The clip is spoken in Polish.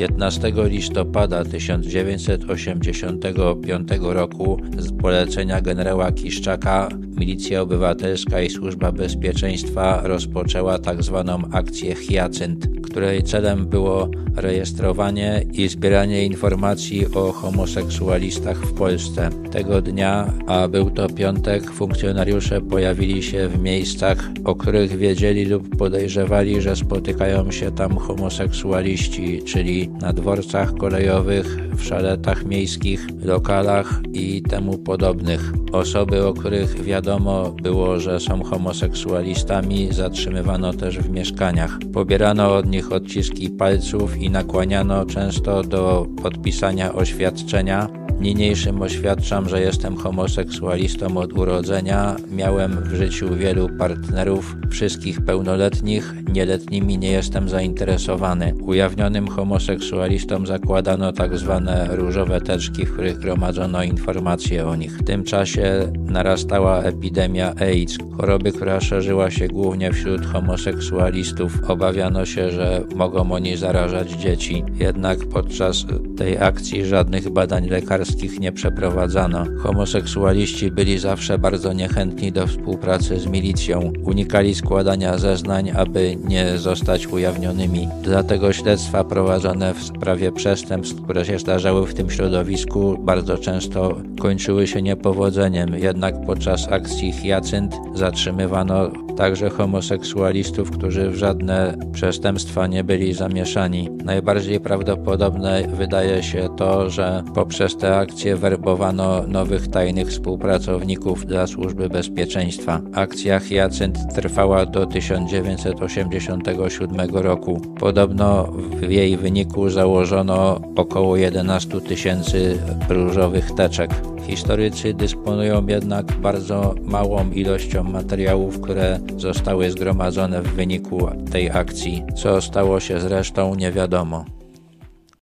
15 listopada 1985 roku z polecenia generała Kiszczaka Milicja Obywatelska i Służba Bezpieczeństwa rozpoczęła tzw. Tak akcję Hyacynt, której celem było rejestrowanie i zbieranie informacji o homoseksualistach w Polsce. Tego dnia, a był to piątek, funkcjonariusze pojawili się w miejscach, o których wiedzieli lub podejrzewali, że spotykają się tam homoseksualiści, czyli na dworcach kolejowych, w szaletach miejskich, lokalach i temu podobnych. Osoby, o których wiadomo było, że są homoseksualistami, zatrzymywano też w mieszkaniach. Pobierano od nich odciski palców i nakłaniano często do podpisania oświadczenia, Niniejszym oświadczam, że jestem homoseksualistą od urodzenia. Miałem w życiu wielu partnerów, wszystkich pełnoletnich, nieletnimi nie jestem zainteresowany. Ujawnionym homoseksualistom zakładano tak zwane różowe teczki, w których gromadzono informacje o nich. W tym czasie narastała epidemia AIDS, choroby, która szerzyła się głównie wśród homoseksualistów. Obawiano się, że mogą oni zarażać dzieci. Jednak podczas tej akcji żadnych badań lekarskich nie przeprowadzano. Homoseksualiści byli zawsze bardzo niechętni do współpracy z milicją. Unikali składania zeznań, aby nie zostać ujawnionymi. Dlatego śledztwa prowadzone w sprawie przestępstw, które się zdarzały w tym środowisku, bardzo często kończyły się niepowodzeniem. Jednak podczas akcji Hyacynt zatrzymywano także homoseksualistów, którzy w żadne przestępstwa nie byli zamieszani. Najbardziej prawdopodobne wydaje się to, że poprzez te akcje werbowano nowych tajnych współpracowników dla służby bezpieczeństwa. Akcja Hyacynt trwała do 1987 roku. Podobno w jej wyniku założono około 11 tysięcy różowych teczek. Historycy dysponują jednak bardzo małą ilością materiałów, które zostały zgromadzone w wyniku tej akcji. Co stało się zresztą nie wiadomo.